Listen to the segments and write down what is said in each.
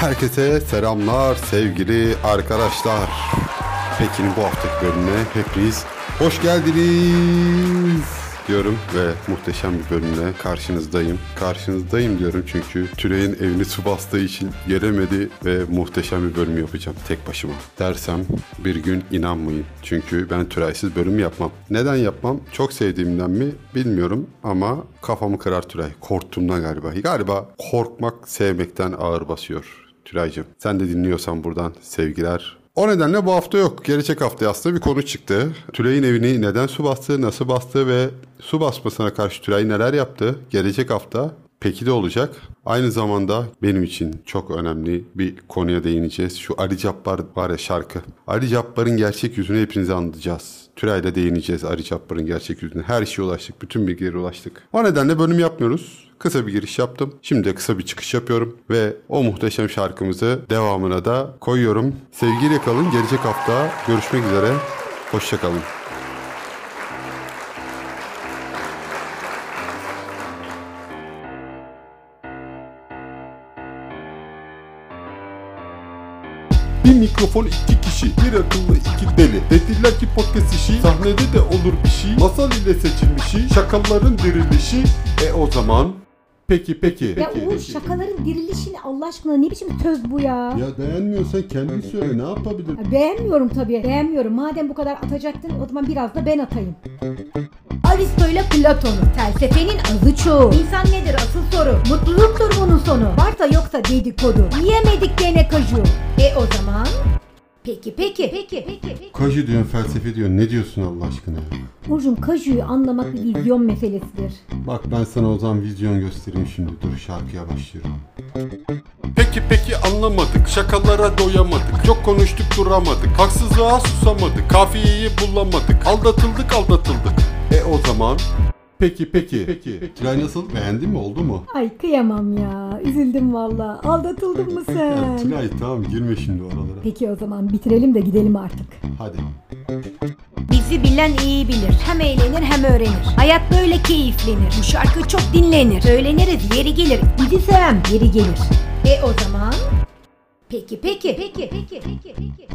Herkese selamlar sevgili arkadaşlar. Pekin'in bu haftaki bölümüne hepiniz hoş geldiniz diyorum ve muhteşem bir bölümle karşınızdayım. Karşınızdayım diyorum çünkü Tülay'ın evini su bastığı için gelemedi ve muhteşem bir bölüm yapacağım tek başıma. Dersem bir gün inanmayın. Çünkü ben Tülay'sız bölüm yapmam. Neden yapmam? Çok sevdiğimden mi bilmiyorum ama kafamı kırar Tülay. Korktuğumdan galiba. Galiba korkmak sevmekten ağır basıyor. Tülay'cığım sen de dinliyorsan buradan sevgiler. O nedenle bu hafta yok. Gelecek hafta aslında bir konu çıktı. Tülay'ın evini neden su bastı, nasıl bastı ve su basmasına karşı Tülay neler yaptı? Gelecek hafta peki de olacak. Aynı zamanda benim için çok önemli bir konuya değineceğiz. Şu Ali Cabbar var ya şarkı. Ali Cabbar'ın gerçek yüzünü hepinize anlatacağız. Tülay'la değineceğiz Ali Cabbar'ın gerçek yüzüne. Her şeye ulaştık. Bütün bilgilere ulaştık. O nedenle bölüm yapmıyoruz. Kısa bir giriş yaptım. Şimdi de kısa bir çıkış yapıyorum. Ve o muhteşem şarkımızı devamına da koyuyorum. Sevgiyle kalın. Gelecek hafta görüşmek üzere. Hoşçakalın. Bir mikrofon iki kişi, bir akıllı iki deli. Dediler ki podcast işi, sahnede de olur bir şey. Masal ile seçilmişi, şakaların dirilişi. E o zaman... Peki peki. Ya Uğur şakaların dirilişini Allah aşkına ne biçim söz bu ya? Ya beğenmiyorsan kendin söyle ne yapabilirim? Ya Beğenmiyorum tabii. Beğenmiyorum. Madem bu kadar atacaktın o zaman biraz da ben atayım. Aristo ile Platon'u. Felsefenin azı çoğu. İnsan nedir asıl soru? Mutluluktur bunun sonu. Varsa yoksa dedikodu. Yiyemedik gene kaju. E o zaman? Peki peki. Peki peki. Kaju diyorsun felsefe diyorsun ne diyorsun Allah aşkına ya? Uğur'cum kajuyu anlamak bir vizyon meselesidir. Bak ben sana o zaman vizyon göstereyim şimdi dur şarkıya başlıyorum. Peki peki anlamadık şakalara doyamadık Çok konuştuk duramadık haksızlığa susamadık Kafiyeyi bulamadık aldatıldık aldatıldık E o zaman Peki peki Peki Tülay nasıl beğendin mi oldu mu? Ay kıyamam ya. Üzüldüm valla. Aldatıldın mı Ya, sen? Tülay tamam girme şimdi oralara Peki o zaman bitirelim de gidelim artık. Hadi Bizi bilen iyi bilir. Hem eğlenir hem öğrenir. Hayat böyle keyiflenir. Bu şarkı çok dinlenir. Söyleniriz yeri gelir. Bizi seven geri gelir. E o zaman? Peki peki. Peki peki. Peki peki.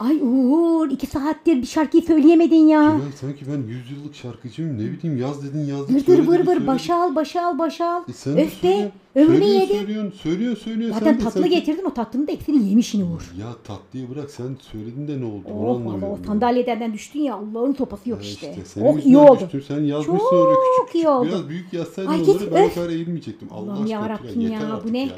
Ay Uğur iki saattir bir şarkıyı söyleyemedin ya. Tülay sanki ben 100 yıllık şarkıcıyım ne bileyim yaz dedin yazdık Dır dır söyledik, vır vır başa al başa al başa al. E sen Öf be Söylüyorsun, yedin. Söylüyorsun söylüyorsun söylüyorsun. Zaten tatlı sen- getirdin o tatlının da eksini yemişsin Uğur. Ya tatlıyı bırak sen söyledin de ne oldu onu Oh valla anlamıyorum. o ya. sandalyeden düştün ya Allah'ın sopası yok Ya işte. senin Oh iyi oldu. düştüm. Sen yazmışsın Çok oraya küçük iyi küçük. oldu. Biraz büyük yazsaydın Ay onları ben o öf. kadar eğilmeyecektim. Allah Allah'ım aşkına ya, yeter bu ne? ya.